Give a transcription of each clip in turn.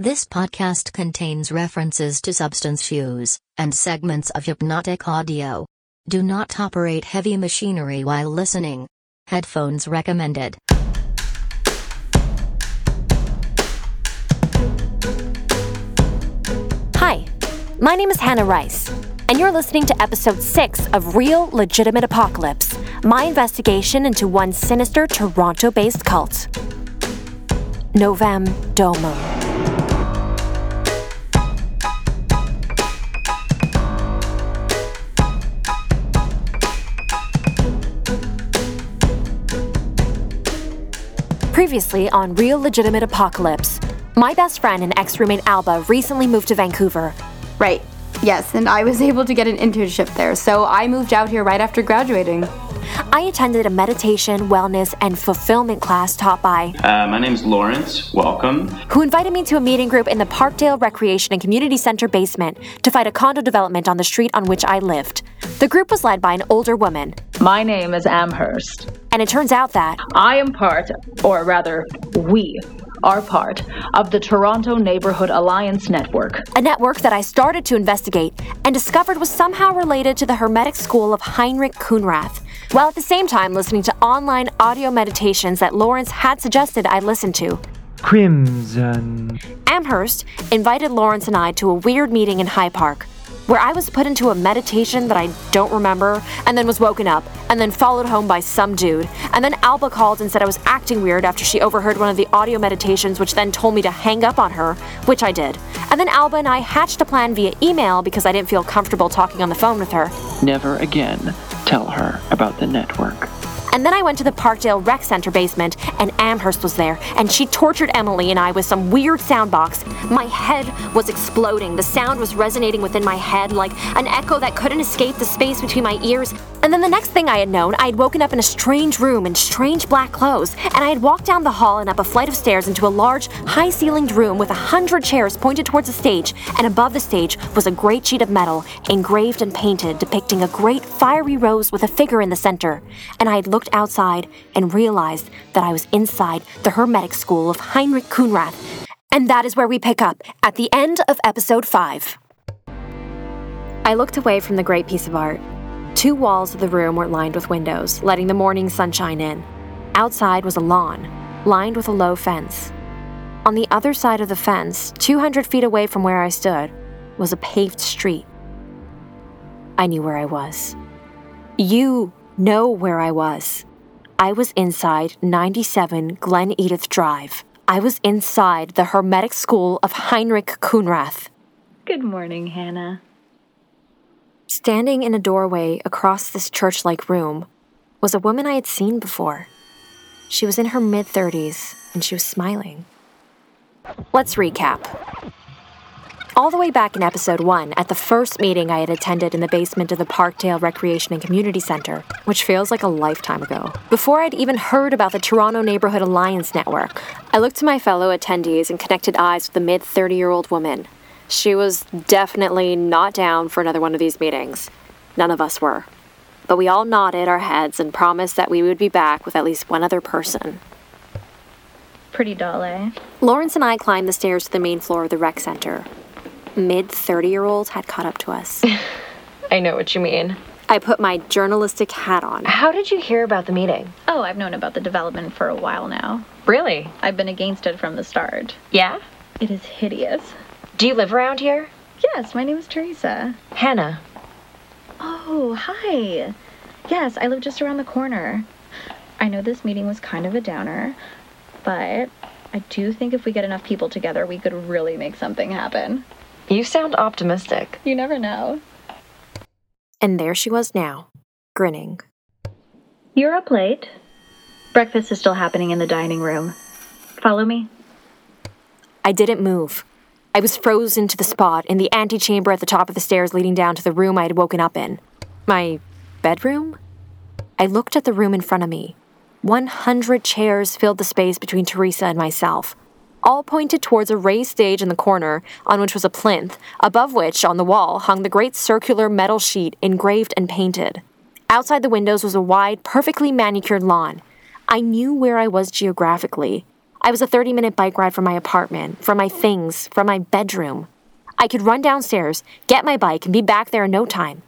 This podcast contains references to substance use and segments of hypnotic audio. Do not operate heavy machinery while listening. Headphones recommended. Hi, my name is Hannah Rice, and you're listening to episode 6 of Real Legitimate Apocalypse, my investigation into one sinister Toronto based cult. Novem Domo. Previously on Real Legitimate Apocalypse, my best friend and ex roommate Alba recently moved to Vancouver. Right. Yes, and I was able to get an internship there, so I moved out here right after graduating. I attended a meditation, wellness, and fulfillment class taught by, Uh, my name's Lawrence. Welcome. who invited me to a meeting group in the Parkdale Recreation and Community Center basement to fight a condo development on the street on which I lived. The group was led by an older woman, My name is Amherst. And it turns out that I am part, or rather, we are part of the Toronto Neighborhood Alliance Network. a network that I started to investigate and discovered was somehow related to the Hermetic school of Heinrich Khunrath, while at the same time listening to online audio meditations that Lawrence had suggested I listen to. Crimson. Amherst invited Lawrence and I to a weird meeting in High Park, where I was put into a meditation that I don't remember, and then was woken up, and then followed home by some dude. And then Alba called and said I was acting weird after she overheard one of the audio meditations, which then told me to hang up on her, which I did. And then Alba and I hatched a plan via email because I didn't feel comfortable talking on the phone with her. Never again tell her about the network. And then I went to the Parkdale Rec Center basement, and Amherst was there, and she tortured Emily and I with some weird sound box. My head was exploding. The sound was resonating within my head like an echo that couldn't escape the space between my ears. And then the next thing I had known, I had woken up in a strange room in strange black clothes, and I had walked down the hall and up a flight of stairs into a large, high ceilinged room with a hundred chairs pointed towards the stage, and above the stage was a great sheet of metal, engraved and painted, depicting a great fiery rose with a figure in the center. And I had looked outside and realized that I was inside the Hermetic School of Heinrich Khunrath. And that is where we pick up at the end of episode 5. I looked away from the great piece of art. Two walls of the room were lined with windows, letting the morning sunshine in. Outside was a lawn, lined with a low fence. On the other side of the fence, 200 feet away from where I stood, was a paved street. I knew where I was. You know where I was. I was inside 97 Glen Edyth Drive. I was inside the Hermetic School of Heinrich Khunrath. Good morning, Hannah. Standing in a doorway across this church like room was a woman I had seen before. She was in her mid 30s and she was smiling. Let's recap. All the way back in episode 1, at the first meeting I had attended in the basement of the Parkdale Recreation and Community Center, which feels like a lifetime ago, before I'd even heard about the Toronto Neighborhood Alliance Network, I looked to my fellow attendees and connected eyes with the mid 30 year old woman. She was definitely not down for another one of these meetings. None of us were. But we all nodded our heads and promised that we would be back with at least one other person. Pretty dull, eh? Lawrence and I climbed the stairs to the main floor of the rec center. Mid 30 year olds had caught up to us. I know what you mean. I put my journalistic hat on. How did you hear about the meeting? Oh, I've known about the development for a while now. Really? I've been against it from the start. Yeah? It is hideous. Do you live around here? Yes, my name is Teresa. Hannah. Oh, hi. Yes, I live just around the corner. I know this meeting was kind of a downer, but I do think if we get enough people together, we could really make something happen. You sound optimistic. You never know. And there she was now, grinning. You're up late. Breakfast is still happening in the dining room. Follow me. I didn't move. I was frozen to the spot in the antechamber at the top of the stairs leading down to the room I had woken up in. My bedroom? I looked at the room in front of me. 100 chairs filled the space between Teresa and myself. All pointed towards a raised stage in the corner, on which was a plinth, above which, on the wall, hung the great circular metal sheet engraved and painted. Outside the windows was a wide, perfectly manicured lawn. I knew where I was geographically. I was a 30 minute bike ride from my apartment, from my things, from my bedroom. I could run downstairs, get my bike, and be back there in no time.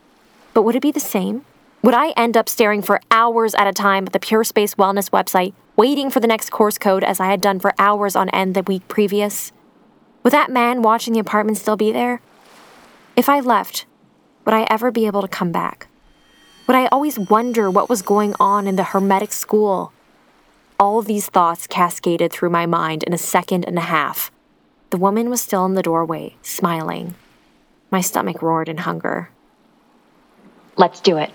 But would it be the same? Would I end up staring for hours at a time at the Pure Space Wellness website, waiting for the next course code as I had done for hours on end the week previous? Would that man watching the apartment still be there? If I left, would I ever be able to come back? Would I always wonder what was going on in the hermetic school? All these thoughts cascaded through my mind in a second and a half. The woman was still in the doorway, smiling. My stomach roared in hunger. Let's do it.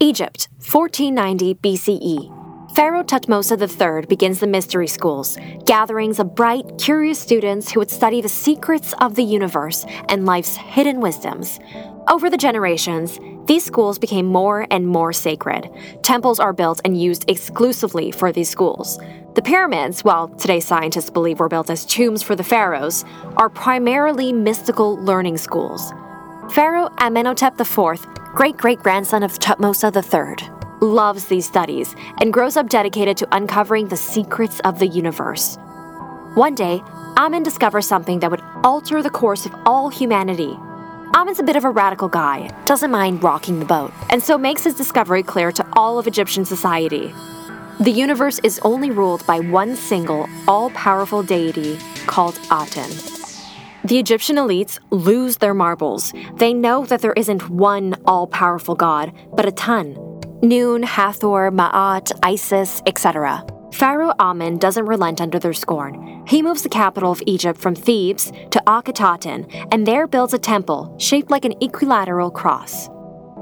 Egypt, 1490 BCE. Pharaoh Tutmosis III begins the mystery schools, gatherings of bright, curious students who would study the secrets of the universe and life's hidden wisdoms. Over the generations, these schools became more and more sacred. Temples are built and used exclusively for these schools. The pyramids, while today scientists believe were built as tombs for the pharaohs, are primarily mystical learning schools. Pharaoh Amenhotep IV, great great grandson of Tutmosis III, loves these studies and grows up dedicated to uncovering the secrets of the universe. One day, Amen discovers something that would alter the course of all humanity. Amen's a bit of a radical guy, doesn't mind rocking the boat, and so makes his discovery clear to all of Egyptian society. The universe is only ruled by one single, all powerful deity called Aten. The Egyptian elites lose their marbles. They know that there isn't one all powerful god, but a ton. Nun, Hathor, Ma'at, Isis, etc. Pharaoh Amen doesn't relent under their scorn. He moves the capital of Egypt from Thebes to Akhetaten and there builds a temple shaped like an equilateral cross.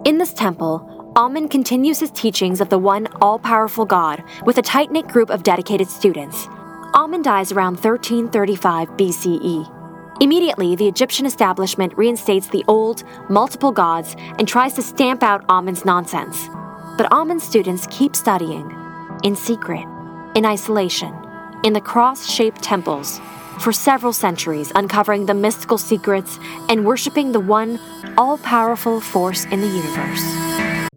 In this temple, Amen continues his teachings of the one all powerful God with a tight knit group of dedicated students. Amen dies around 1335 BCE. Immediately, the Egyptian establishment reinstates the old, multiple gods and tries to stamp out Amen's nonsense. But Amen's students keep studying, in secret, in isolation, in the cross shaped temples, for several centuries, uncovering the mystical secrets and worshiping the one all powerful force in the universe.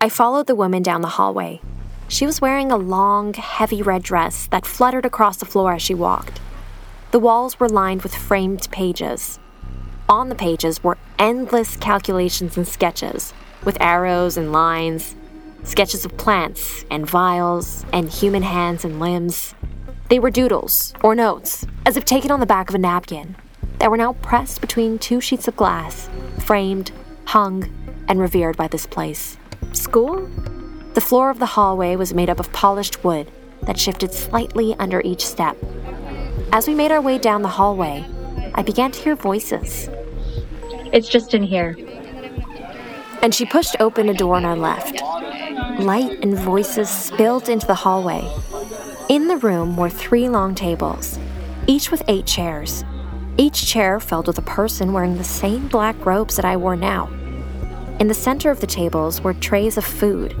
I followed the woman down the hallway. She was wearing a long, heavy red dress that fluttered across the floor as she walked. The walls were lined with framed pages. On the pages were endless calculations and sketches, with arrows and lines, sketches of plants and vials and human hands and limbs. They were doodles or notes, as if taken on the back of a napkin, that were now pressed between two sheets of glass, framed, hung, and revered by this place. School? The floor of the hallway was made up of polished wood that shifted slightly under each step. As we made our way down the hallway, I began to hear voices. It's just in here. And she pushed open a door on our left. Light and voices spilled into the hallway. In the room were three long tables, each with eight chairs. Each chair filled with a person wearing the same black robes that I wore now. In the center of the tables were trays of food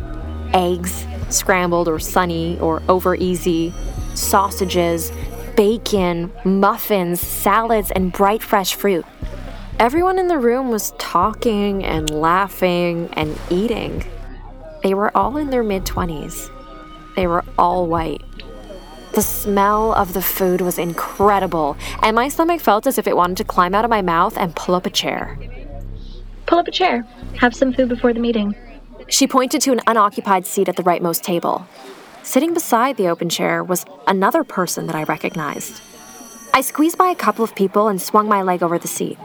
eggs, scrambled or sunny or over easy, sausages, bacon, muffins, salads, and bright fresh fruit. Everyone in the room was talking and laughing and eating. They were all in their mid 20s. They were all white. The smell of the food was incredible, and my stomach felt as if it wanted to climb out of my mouth and pull up a chair. Pull up a chair. Have some food before the meeting. She pointed to an unoccupied seat at the rightmost table. Sitting beside the open chair was another person that I recognized. I squeezed by a couple of people and swung my leg over the seat.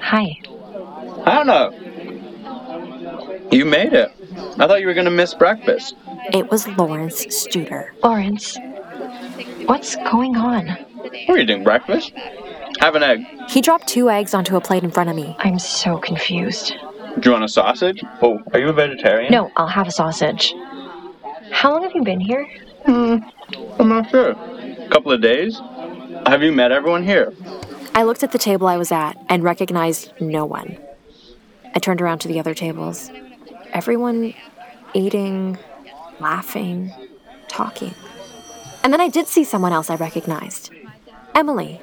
Hi. Hannah! You made it. I thought you were going to miss breakfast. It was Lawrence Studer. Lawrence, what's going on? We're eating breakfast. Have an egg. He dropped two eggs onto a plate in front of me. I'm so confused. Do you want a sausage? Oh, are you a vegetarian? No, I'll have a sausage. How long have you been here? Hmm, I'm not sure. A couple of days? Have you met everyone here? I looked at the table I was at and recognized no one. I turned around to the other tables. Everyone eating, laughing, talking. And then I did see someone else I recognized Emily.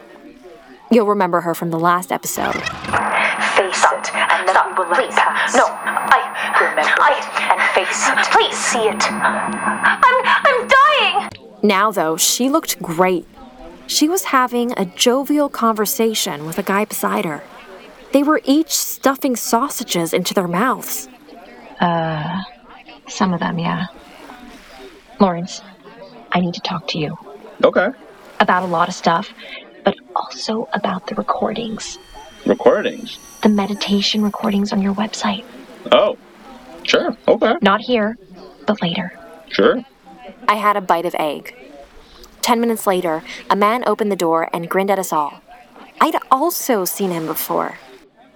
You'll remember her from the last episode. Face it, and then we will let it pass. No, I remember I- it and face it. Please. see it. I'm I'm dying. Now, though, she looked great. She was having a jovial conversation with a guy beside her. They were each stuffing sausages into their mouths. Uh, some of them, yeah. Lawrence, I need to talk to you Okay. about a lot of stuff, but also about the recordings. Recordings. The meditation recordings on your website. Oh. Sure. Okay. Not here, but later. Sure. I had a bite of egg. Ten minutes later, a man opened the door and grinned at us all. I'd also seen him before.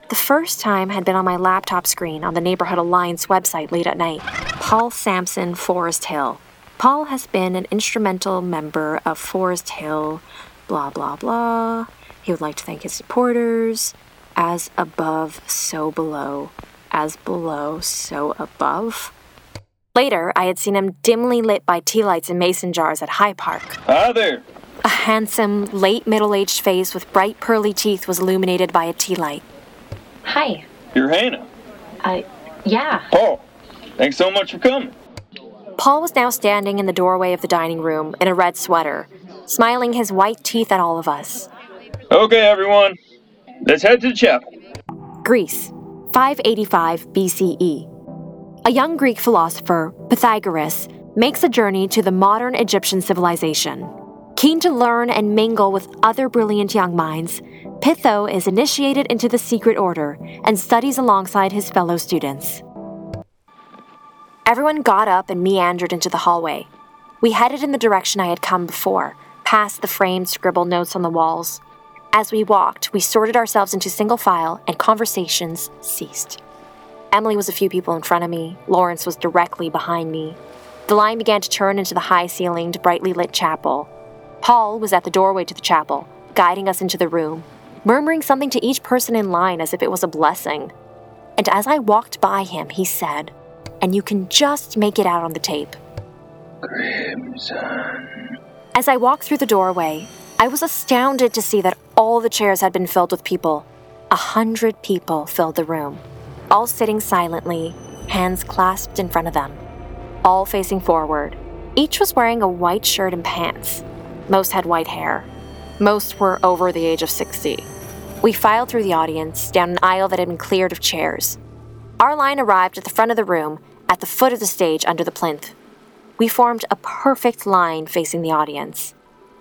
The first time had been on my laptop screen on the Neighborhood Alliance website late at night. Paul Sampson, Forest Hill. Paul has been an instrumental member of Forest Hill, blah, blah, blah. He would like to thank his supporters. As above, so below. As below, so above. Later, I had seen him dimly lit by tea lights in mason jars at High Park. Hi there. A handsome, late middle aged face with bright pearly teeth was illuminated by a tea light. Hi. You're Hannah. Uh, yeah. Paul. Thanks so much for coming. Paul was now standing in the doorway of the dining room in a red sweater, smiling his white teeth at all of us. Okay, everyone. Let's head to the chapel. Greece, 585 BCE. A young Greek philosopher, Pythagoras, makes a journey to the modern Egyptian civilization. Keen to learn and mingle with other brilliant young minds, Pytho is initiated into the secret order and studies alongside his fellow students. Everyone got up and meandered into the hallway. We headed in the direction I had come before, past the framed scribbled notes on the walls. As we walked, we sorted ourselves into single file and conversations ceased. Emily was a few people in front of me, Lawrence was directly behind me. The line began to turn into the high ceilinged, brightly lit chapel. Paul was at the doorway to the chapel, guiding us into the room, murmuring something to each person in line as if it was a blessing. And as I walked by him, he said, and you can just make it out on the tape. Crimson. As I walked through the doorway, I was astounded to see that all the chairs had been filled with people. A hundred people filled the room, all sitting silently, hands clasped in front of them, all facing forward. Each was wearing a white shirt and pants. Most had white hair. Most were over the age of 60. We filed through the audience, down an aisle that had been cleared of chairs. Our line arrived at the front of the room, at the foot of the stage under the plinth. We formed a perfect line facing the audience.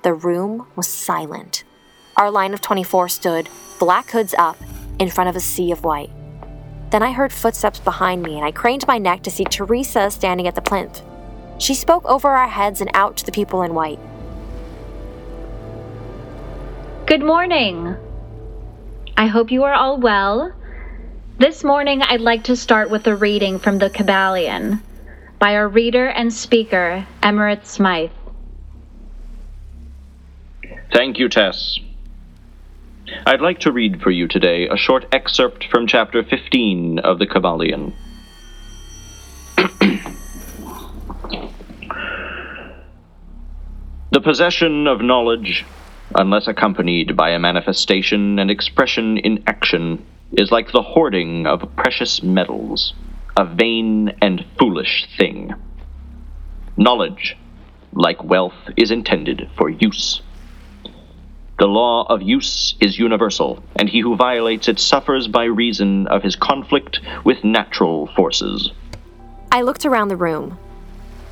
The room was silent. Our line of 24 stood, black hoods up, in front of a sea of white. Then I heard footsteps behind me, and I craned my neck to see Teresa standing at the plinth. She spoke over our heads and out to the people in white. Good morning. I hope you are all well. This morning, I'd like to start with a reading from the Kybalion by our reader and speaker, Emerald Smythe. Thank you, Tess. I'd like to read for you today a short excerpt from chapter 15 of the Kybalion. the possession of knowledge, unless accompanied by a manifestation and expression in action, is like the hoarding of precious metals, a vain and foolish thing. Knowledge, like wealth, is intended for use. The law of use is universal, and he who violates it suffers by reason of his conflict with natural forces. I looked around the room.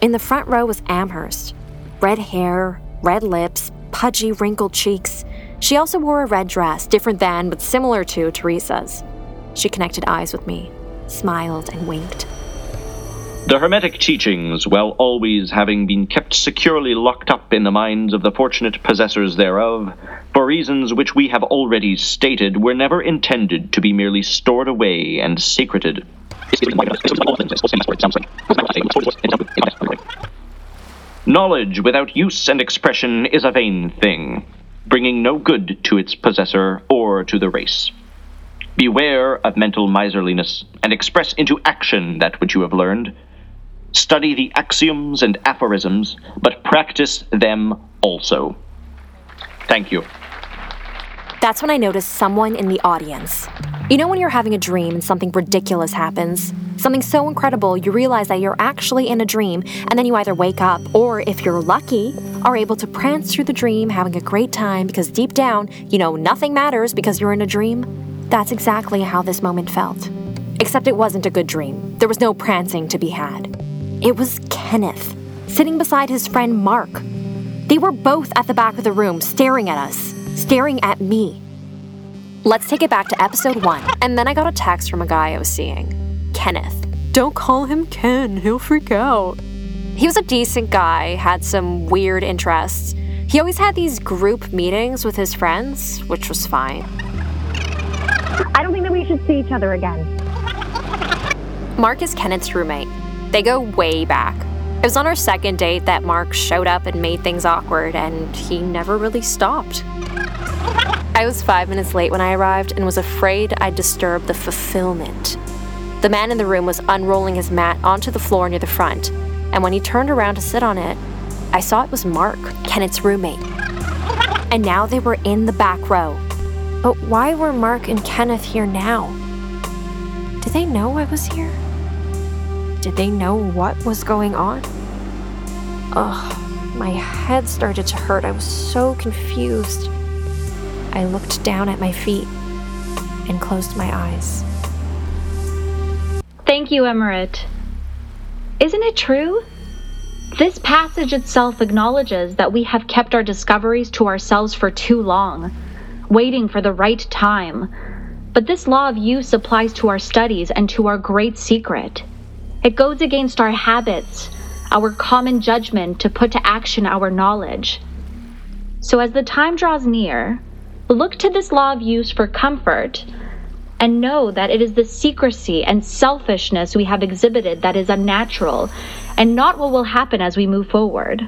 In the front row was Amherst. Red hair, red lips, pudgy, wrinkled cheeks. She also wore a red dress, different than, but similar to, Teresa's. She connected eyes with me, smiled, and winked. The Hermetic teachings, while always having been kept securely locked up in the minds of the fortunate possessors thereof, for reasons which we have already stated, were never intended to be merely stored away and secreted. Knowledge without use and expression is a vain thing, bringing no good to its possessor or to the race. Beware of mental miserliness, and express into action that which you have learned. Study the axioms and aphorisms, but practice them also. Thank you. That's when I noticed someone in the audience. You know when you're having a dream and something ridiculous happens? Something so incredible you realize that you're actually in a dream, and then you either wake up or, if you're lucky, are able to prance through the dream having a great time because deep down, you know nothing matters because you're in a dream. That's exactly how this moment felt. Except it wasn't a good dream. There was no prancing to be had. It was Kenneth, sitting beside his friend Mark. They were both at the back of the room staring at us, staring at me. Let's take it back to episode one. And then I got a text from a guy I was seeing Kenneth. Don't call him Ken, he'll freak out. He was a decent guy, had some weird interests. He always had these group meetings with his friends, which was fine. I don't think that we should see each other again. Mark is Kenneth's roommate. They go way back. It was on our second date that Mark showed up and made things awkward, and he never really stopped. I was five minutes late when I arrived and was afraid I'd disturb the fulfillment. The man in the room was unrolling his mat onto the floor near the front, and when he turned around to sit on it, I saw it was Mark, Kenneth's roommate. And now they were in the back row. But why were Mark and Kenneth here now? Did they know I was here? Did they know what was going on? Ugh, my head started to hurt. I was so confused. I looked down at my feet and closed my eyes. Thank you, Emerit. Isn't it true? This passage itself acknowledges that we have kept our discoveries to ourselves for too long, waiting for the right time. But this law of use applies to our studies and to our great secret. It goes against our habits, our common judgment to put to action our knowledge. So, as the time draws near, look to this law of use for comfort and know that it is the secrecy and selfishness we have exhibited that is unnatural and not what will happen as we move forward.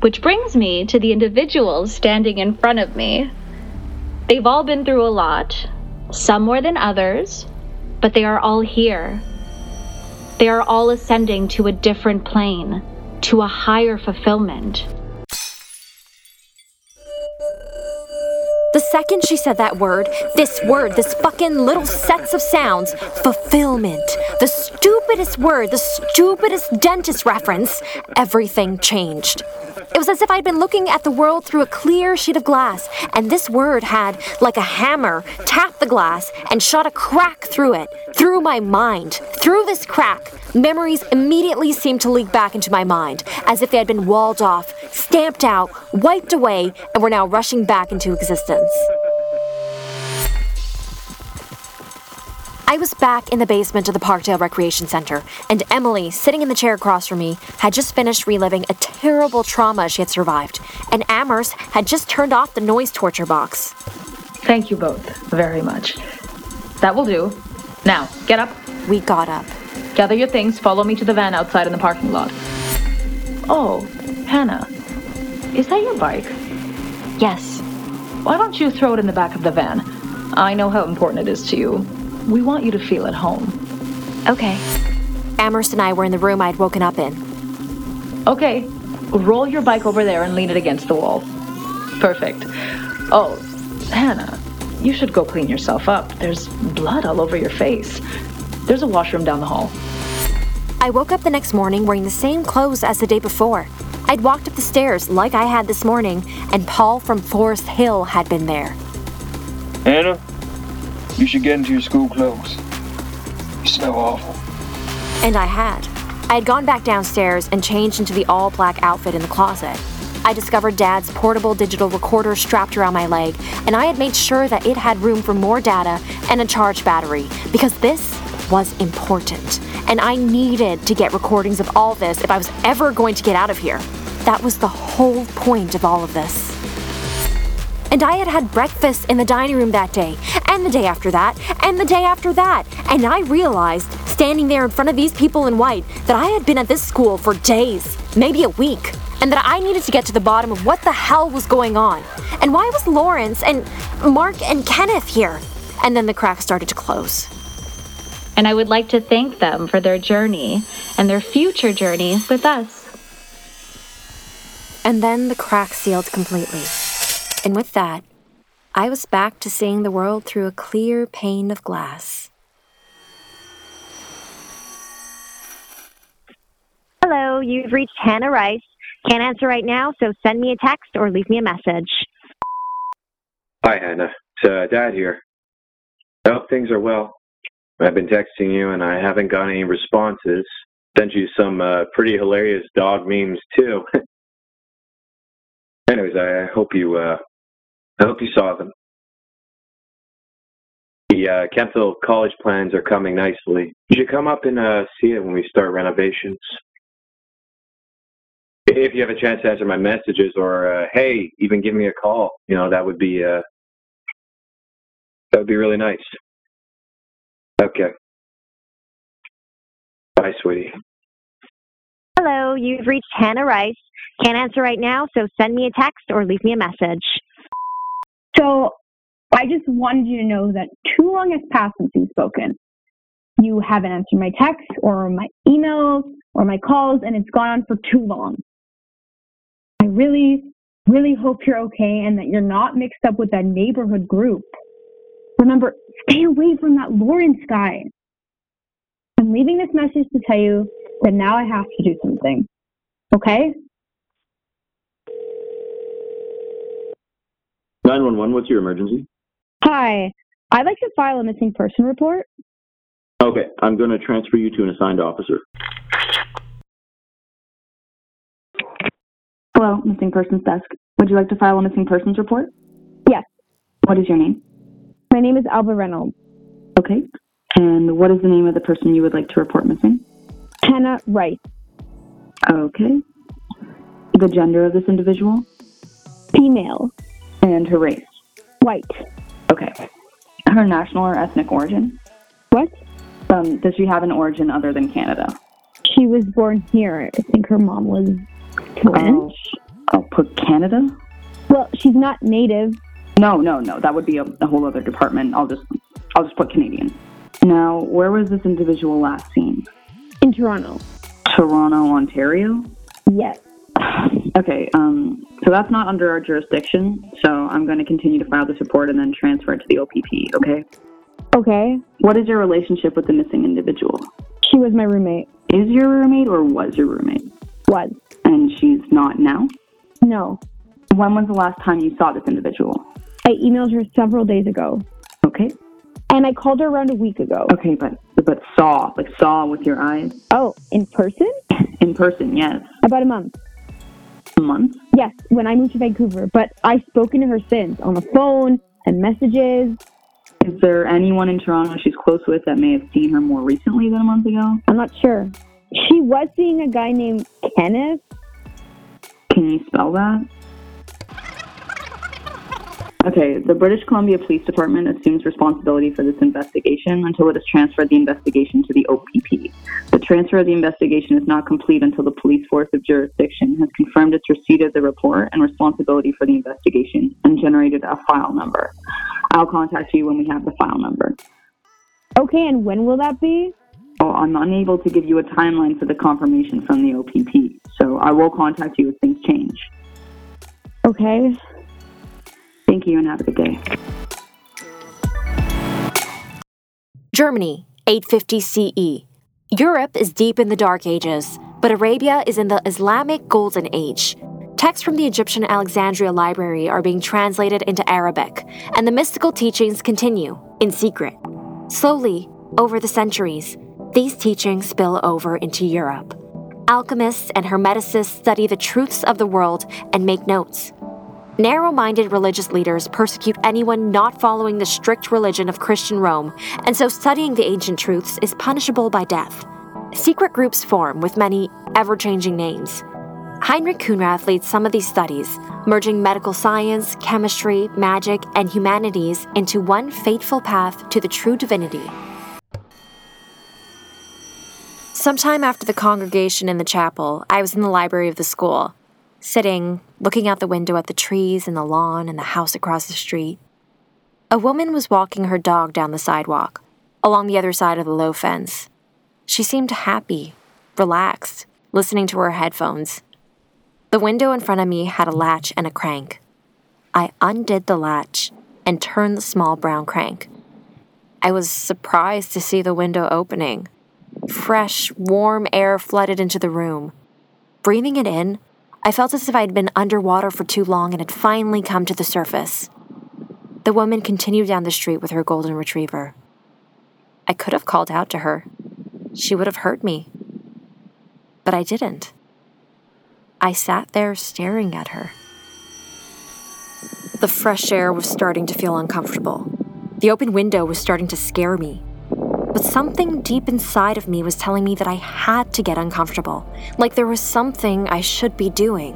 Which brings me to the individuals standing in front of me. They've all been through a lot, some more than others, but they are all here. They are all ascending to a different plane, to a higher fulfillment. The second she said that word, this word, this fucking little sets of sounds, fulfillment, the stupidest word, the stupidest dentist reference, everything changed. It was as if I'd been looking at the world through a clear sheet of glass, and this word had, like a hammer, tapped the glass and shot a crack through it, through my mind. Through this crack, memories immediately seemed to leak back into my mind, as if they had been walled off, stamped out, wiped away, and were now rushing back into existence. I was back in the basement of the Parkdale Recreation Center, and Emily, sitting in the chair across from me, had just finished reliving a terrible trauma she had survived, and Amherst had just turned off the noise torture box. Thank you both very much. That will do. Now, get up. We got up. Gather your things, follow me to the van outside in the parking lot. Oh, Hannah, is that your bike? Yes. Why don't you throw it in the back of the van? I know how important it is to you. We want you to feel at home. Okay. Amherst and I were in the room I'd woken up in. Okay, roll your bike over there and lean it against the wall. Perfect. Oh, Hannah, you should go clean yourself up. There's blood all over your face. There's a washroom down the hall. I woke up the next morning wearing the same clothes as the day before. I'd walked up the stairs like I had this morning, and Paul from Forest Hill had been there. Hannah, you should get into your school clothes. You smell awful. And I had. I had gone back downstairs and changed into the all black outfit in the closet. I discovered Dad's portable digital recorder strapped around my leg, and I had made sure that it had room for more data and a charged battery, because this was important, and I needed to get recordings of all this if I was ever going to get out of here. That was the whole point of all of this. And I had had breakfast in the dining room that day, and the day after that, and the day after that. And I realized, standing there in front of these people in white, that I had been at this school for days, maybe a week, and that I needed to get to the bottom of what the hell was going on. And why was Lawrence and Mark and Kenneth here? And then the crack started to close. And I would like to thank them for their journey and their future journey with us. And then the crack sealed completely. And with that, I was back to seeing the world through a clear pane of glass. Hello, you've reached Hannah Rice. Can't answer right now, so send me a text or leave me a message. Hi, Hannah. It's uh, Dad here. I hope things are well. I've been texting you and I haven't got any responses. Sent you some uh, pretty hilarious dog memes too. Anyways, I hope you uh, I hope you saw them. The uh, Kentville college plans are coming nicely. You should come up and uh, see it when we start renovations. If you have a chance to answer my messages, or uh, hey, even give me a call, you know that would be uh, that would be really nice. Okay. Bye, sweetie. Hello, you've reached Hannah Rice. Can't answer right now, so send me a text or leave me a message. So I just wanted you to know that too long has passed since you've spoken. You haven't answered my texts or my emails or my calls, and it's gone on for too long. I really, really hope you're okay and that you're not mixed up with that neighborhood group. Remember, stay away from that Lawrence guy. I'm leaving this message to tell you that now I have to do something. Okay? 911, what's your emergency? Hi. I'd like to file a missing person report. Okay, I'm going to transfer you to an assigned officer. Hello, missing persons desk. Would you like to file a missing persons report? Yes. What is your name? My name is Alba Reynolds. Okay. And what is the name of the person you would like to report missing? Hannah Rice. Okay. The gender of this individual? Female. And her race? White. Okay. Her national or ethnic origin? What? Um, does she have an origin other than Canada? She was born here. I think her mom was French. I'll put Canada? Well, she's not native. No, no, no. That would be a, a whole other department. I'll just I'll just put Canadian. Now, where was this individual last seen? In Toronto. Toronto, Ontario? Yes. Okay, um, so that's not under our jurisdiction, so I'm going to continue to file this report and then transfer it to the OPP, okay? Okay. What is your relationship with the missing individual? She was my roommate. Is your roommate or was your roommate? Was. And she's not now? No. When was the last time you saw this individual? I emailed her several days ago. Okay. And I called her around a week ago. Okay, but but saw, like saw with your eyes? Oh, in person? In person, yes. About a month. Month? Yes, when I moved to Vancouver. But I've spoken to her since on the phone and messages. Is there anyone in Toronto she's close with that may have seen her more recently than a month ago? I'm not sure. She was seeing a guy named Kenneth. Can you spell that? Okay, the British Columbia Police Department assumes responsibility for this investigation until it has transferred the investigation to the OPP. The transfer of the investigation is not complete until the police force of jurisdiction has confirmed its receipt of the report and responsibility for the investigation and generated a file number. I'll contact you when we have the file number. Okay, and when will that be? Oh, I'm unable to give you a timeline for the confirmation from the OPP, so I will contact you if things change. Okay. Thank you and have a good day. Germany, 850 CE. Europe is deep in the Dark Ages, but Arabia is in the Islamic Golden Age. Texts from the Egyptian Alexandria Library are being translated into Arabic, and the mystical teachings continue in secret. Slowly, over the centuries, these teachings spill over into Europe. Alchemists and Hermeticists study the truths of the world and make notes. Narrow minded religious leaders persecute anyone not following the strict religion of Christian Rome, and so studying the ancient truths is punishable by death. Secret groups form with many ever changing names. Heinrich Khunrath leads some of these studies, merging medical science, chemistry, magic, and humanities into one fateful path to the true divinity. Sometime after the congregation in the chapel, I was in the library of the school, sitting, looking out the window at the trees and the lawn and the house across the street. A woman was walking her dog down the sidewalk, along the other side of the low fence. She seemed happy, relaxed, listening to her headphones. The window in front of me had a latch and a crank. I undid the latch and turned the small brown crank. I was surprised to see the window opening. Fresh, warm air flooded into the room. Breathing it in, I felt as if I'd been underwater for too long and had finally come to the surface. The woman continued down the street with her golden retriever. I could have called out to her. She would have heard me. But I didn't. I sat there staring at her. The fresh air was starting to feel uncomfortable. The open window was starting to scare me. But something deep inside of me was telling me that I had to get uncomfortable, like there was something I should be doing.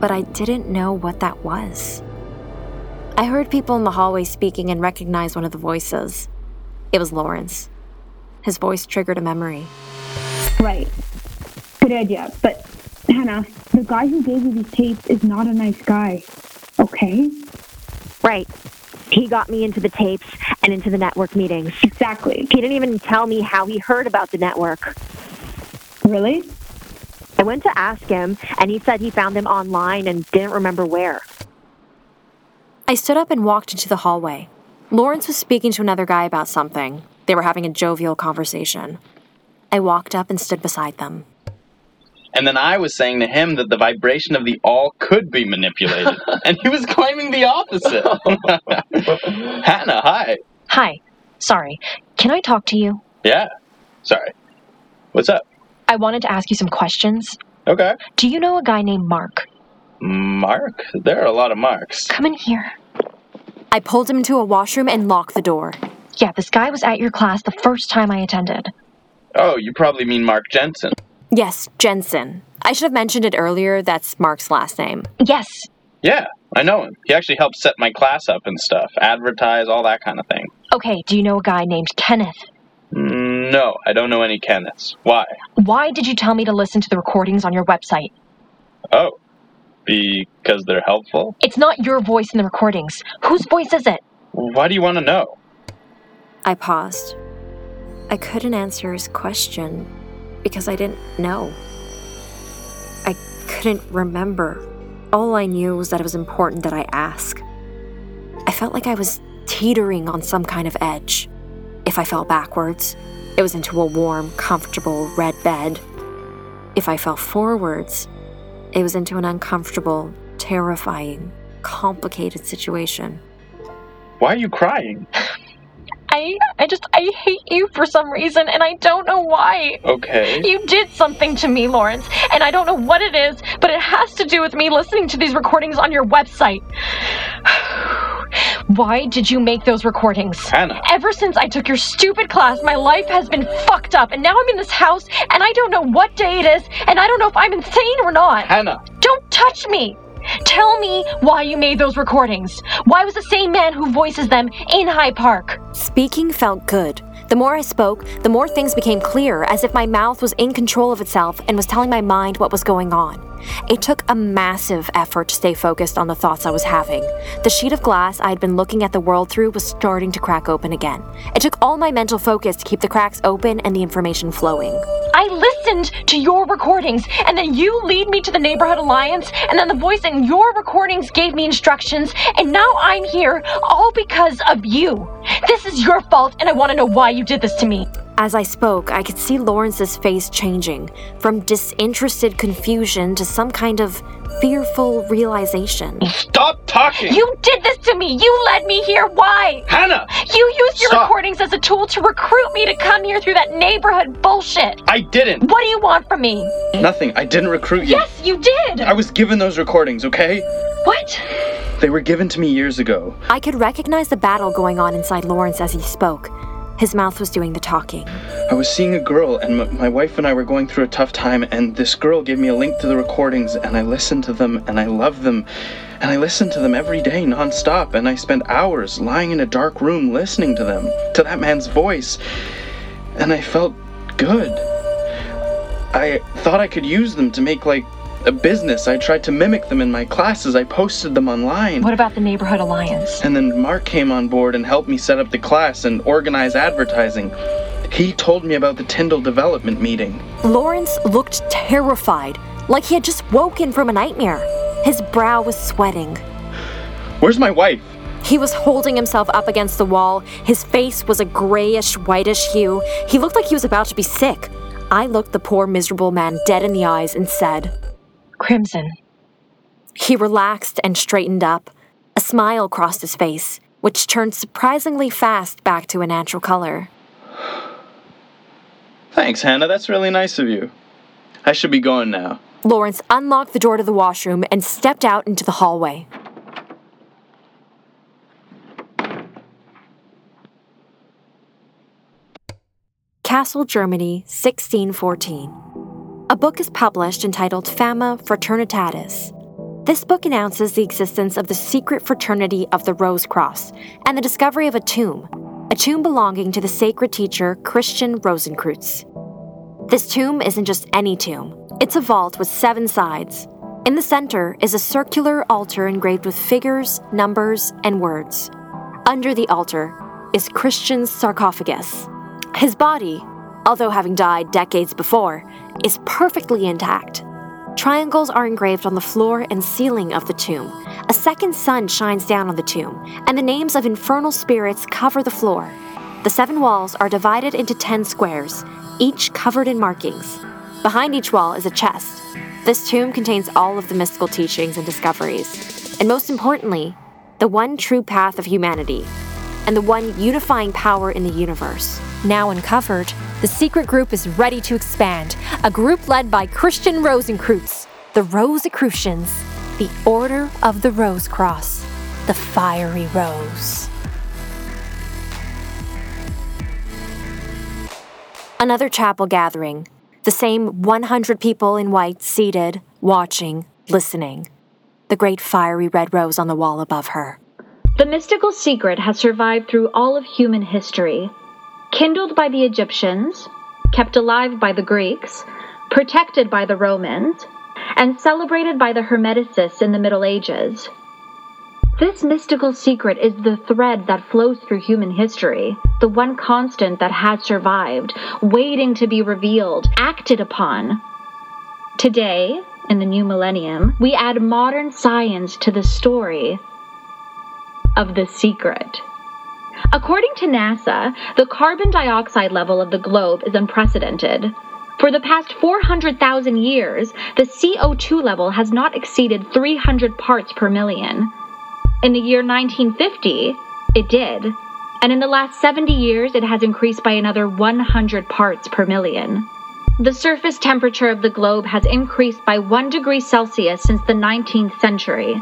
But I didn't know what that was. I heard people in the hallway speaking and recognized one of the voices. It was Lawrence. His voice triggered a memory. Right. Good idea. But, Hannah, the guy who gave you these tapes is not a nice guy. Okay? Right. He got me into the tapes and into the network meetings. Exactly. He didn't even tell me how he heard about the network. Really? I went to ask him, and he said he found them online and didn't remember where. I stood up and walked into the hallway. Lawrence was speaking to another guy about something. They were having a jovial conversation. I walked up and stood beside them. And then I was saying to him that the vibration of the all could be manipulated. and he was claiming the opposite. Hannah, hi. Hi. Sorry. Can I talk to you? Yeah. Sorry. What's up? I wanted to ask you some questions. Okay. Do you know a guy named Mark? Mark? There are a lot of marks. Come in here. I pulled him into a washroom and locked the door. Yeah, this guy was at your class the first time I attended. Oh, you probably mean Mark Jensen. Yes, Jensen. I should have mentioned it earlier. That's Mark's last name. Yes. Yeah, I know him. He actually helped set my class up and stuff, advertise, all that kind of thing. Okay, do you know a guy named Kenneth? No, I don't know any Kenneths. Why? Why did you tell me to listen to the recordings on your website? Oh, because they're helpful? It's not your voice in the recordings. Whose voice is it? Why do you want to know? I paused. I couldn't answer his question because I didn't know. I couldn't remember. All I knew was that it was important that I ask. I felt like I was teetering on some kind of edge. If I fell backwards, it was into a warm, comfortable red bed. If I fell forwards, it was into an uncomfortable, terrifying, complicated situation. Why are you crying? I I just I hate you for some reason and I don't know why. Okay. You did something to me, Lawrence, and I don't know what it is, but it has to do with me listening to these recordings on your website. Why did you make those recordings? Hannah. Ever since I took your stupid class, my life has been fucked up, and now I'm in this house, and I don't know what day it is, and I don't know if I'm insane or not. Hannah. Don't touch me! Tell me why you made those recordings. Why was the same man who voices them in High Park? Speaking felt good. The more I spoke, the more things became clear, as if my mouth was in control of itself and was telling my mind what was going on. It took a massive effort to stay focused on the thoughts I was having. The sheet of glass I had been looking at the world through was starting to crack open again. It took all my mental focus to keep the cracks open and the information flowing. I listened to your recordings, and then you lead me to the Neighborhood Alliance, and then the voice in your recordings gave me instructions, and now I'm here all because of you. This is your fault, and I want to know why you did this to me. As I spoke, I could see Lawrence's face changing from disinterested confusion to some kind of fearful realization. Stop talking! You did this to me! You led me here! Why? Hannah! You used your Stop. recordings as a tool to recruit me to come here through that neighborhood bullshit! I didn't! What do you want from me? Nothing. I didn't recruit you. Yes, you did! I was given those recordings, okay? What? They were given to me years ago. I could recognize the battle going on inside Lawrence as he spoke. His mouth was doing the talking. I was seeing a girl, and m- my wife and I were going through a tough time, and this girl gave me a link to the recordings, and I listened to them, and I loved them, and I listened to them every day nonstop, and I spent hours lying in a dark room listening to them, to that man's voice, and I felt good. I thought I could use them to make, like, a business. I tried to mimic them in my classes. I posted them online. What about the Neighborhood Alliance? And then Mark came on board and helped me set up the class and organize advertising. He told me about the Tyndall development meeting. Lawrence looked terrified, like he had just woken from a nightmare. His brow was sweating. Where's my wife? He was holding himself up against the wall. His face was a grayish, whitish hue. He looked like he was about to be sick. I looked the poor, miserable man dead in the eyes and said, Crimson. He relaxed and straightened up. A smile crossed his face, which turned surprisingly fast back to a natural color. Thanks, Hannah. That's really nice of you. I should be going now. Lawrence unlocked the door to the washroom and stepped out into the hallway. Kassel, Germany, 1614. A book is published entitled Fama Fraternitatis. This book announces the existence of the secret fraternity of the Rose Cross and the discovery of a tomb, a tomb belonging to the sacred teacher Christian Rosenkreutz. This tomb isn't just any tomb, it's a vault with seven sides. In the center is a circular altar engraved with figures, numbers, and words. Under the altar is Christian's sarcophagus. His body, although having died decades before, is perfectly intact. Triangles are engraved on the floor and ceiling of the tomb. A second sun shines down on the tomb, and the names of infernal spirits cover the floor. The seven walls are divided into ten squares, each covered in markings. Behind each wall is a chest. This tomb contains all of the mystical teachings and discoveries, and most importantly, the one true path of humanity, and the one unifying power in the universe. Now uncovered, the secret group is ready to expand, a group led by Christian Rosenkreutz, the Rosicrucians, the Order of the Rose Cross, the Fiery Rose. Another chapel gathering. The same 100 people in white seated, watching, listening. The great fiery red rose on the wall above her. The mystical secret has survived through all of human history. Kindled by the Egyptians, kept alive by the Greeks, protected by the Romans, and celebrated by the Hermeticists in the Middle Ages. This mystical secret is the thread that flows through human history, the one constant that has survived, waiting to be revealed, acted upon. Today, in the new millennium, we add modern science to the story of the secret. According to NASA, the carbon dioxide level of the globe is unprecedented. For the past 400,000 years, the CO2 level has not exceeded 300 parts per million. In the year 1950, it did. And in the last 70 years, it has increased by another 100 parts per million. The surface temperature of the globe has increased by 1 degree Celsius since the 19th century.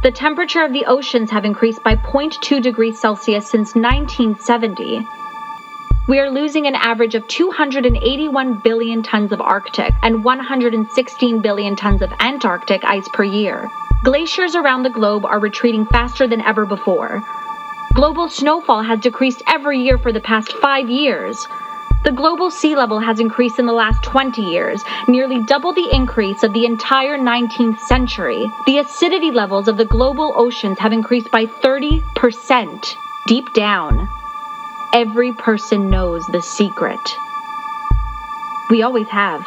The temperature of the oceans have increased by 0.2 degrees Celsius since 1970. We are losing an average of 281 billion tons of Arctic and 116 billion tons of Antarctic ice per year. Glaciers around the globe are retreating faster than ever before. Global snowfall has decreased every year for the past five years. The global sea level has increased in the last 20 years, nearly double the increase of the entire 19th century. The acidity levels of the global oceans have increased by 30%. Deep down, every person knows the secret. We always have.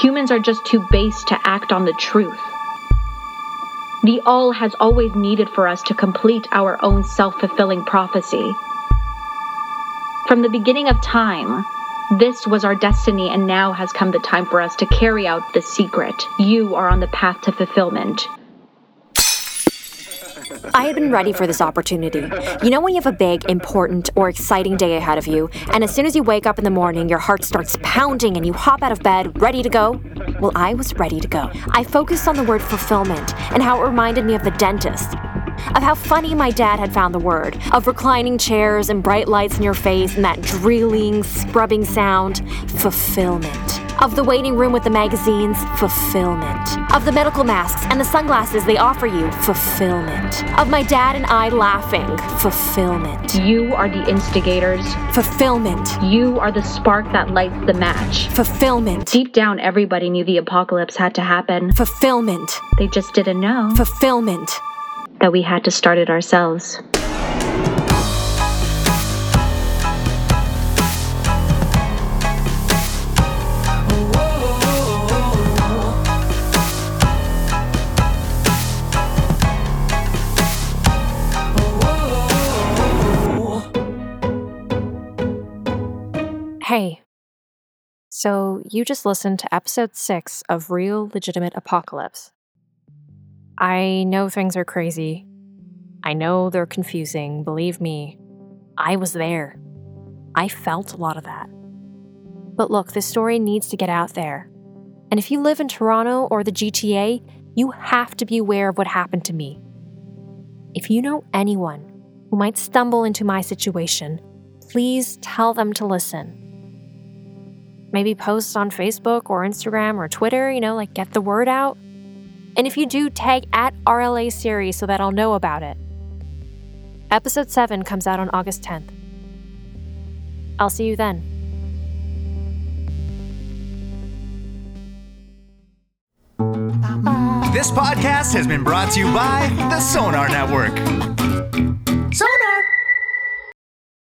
Humans are just too base to act on the truth. The all has always needed for us to complete our own self fulfilling prophecy. From the beginning of time, this was our destiny, and now has come the time for us to carry out the secret. You are on the path to fulfillment. I had been ready for this opportunity. You know when you have a big, important, or exciting day ahead of you, and as soon as you wake up in the morning, your heart starts pounding and you hop out of bed, ready to go? Well, I was ready to go. I focused on the word fulfillment and how it reminded me of the dentist. Of how funny my dad had found the word, of reclining chairs and bright lights in your face and that drilling, scrubbing sound. Fulfillment of the waiting room with the magazines, fulfillment. Of the medical masks and the sunglasses they offer you, fulfillment. Of my dad and I laughing, fulfillment. You are the instigators. Fulfillment. You are the spark that lights the match. Fulfillment. Deep down, everybody knew the apocalypse had to happen. Fulfillment. They just didn't know. Fulfillment that we had to start it ourselves. Hey, so you just listened to episode six of Real Legitimate Apocalypse, I know things are crazy. I know they're confusing, believe me. I was there. I felt a lot of that. But look, this story needs to get out there. And if you live in Toronto or the GTA, you have to be aware of what happened to me. If you know anyone who might stumble into my situation, please tell them to listen. Maybe post on Facebook or Instagram or Twitter, you know, like get the word out. And if you do, tag at RLA series so that I'll know about it. Episode 7 comes out on August 10th. I'll see you then. This podcast has been brought to you by the Sonar Network.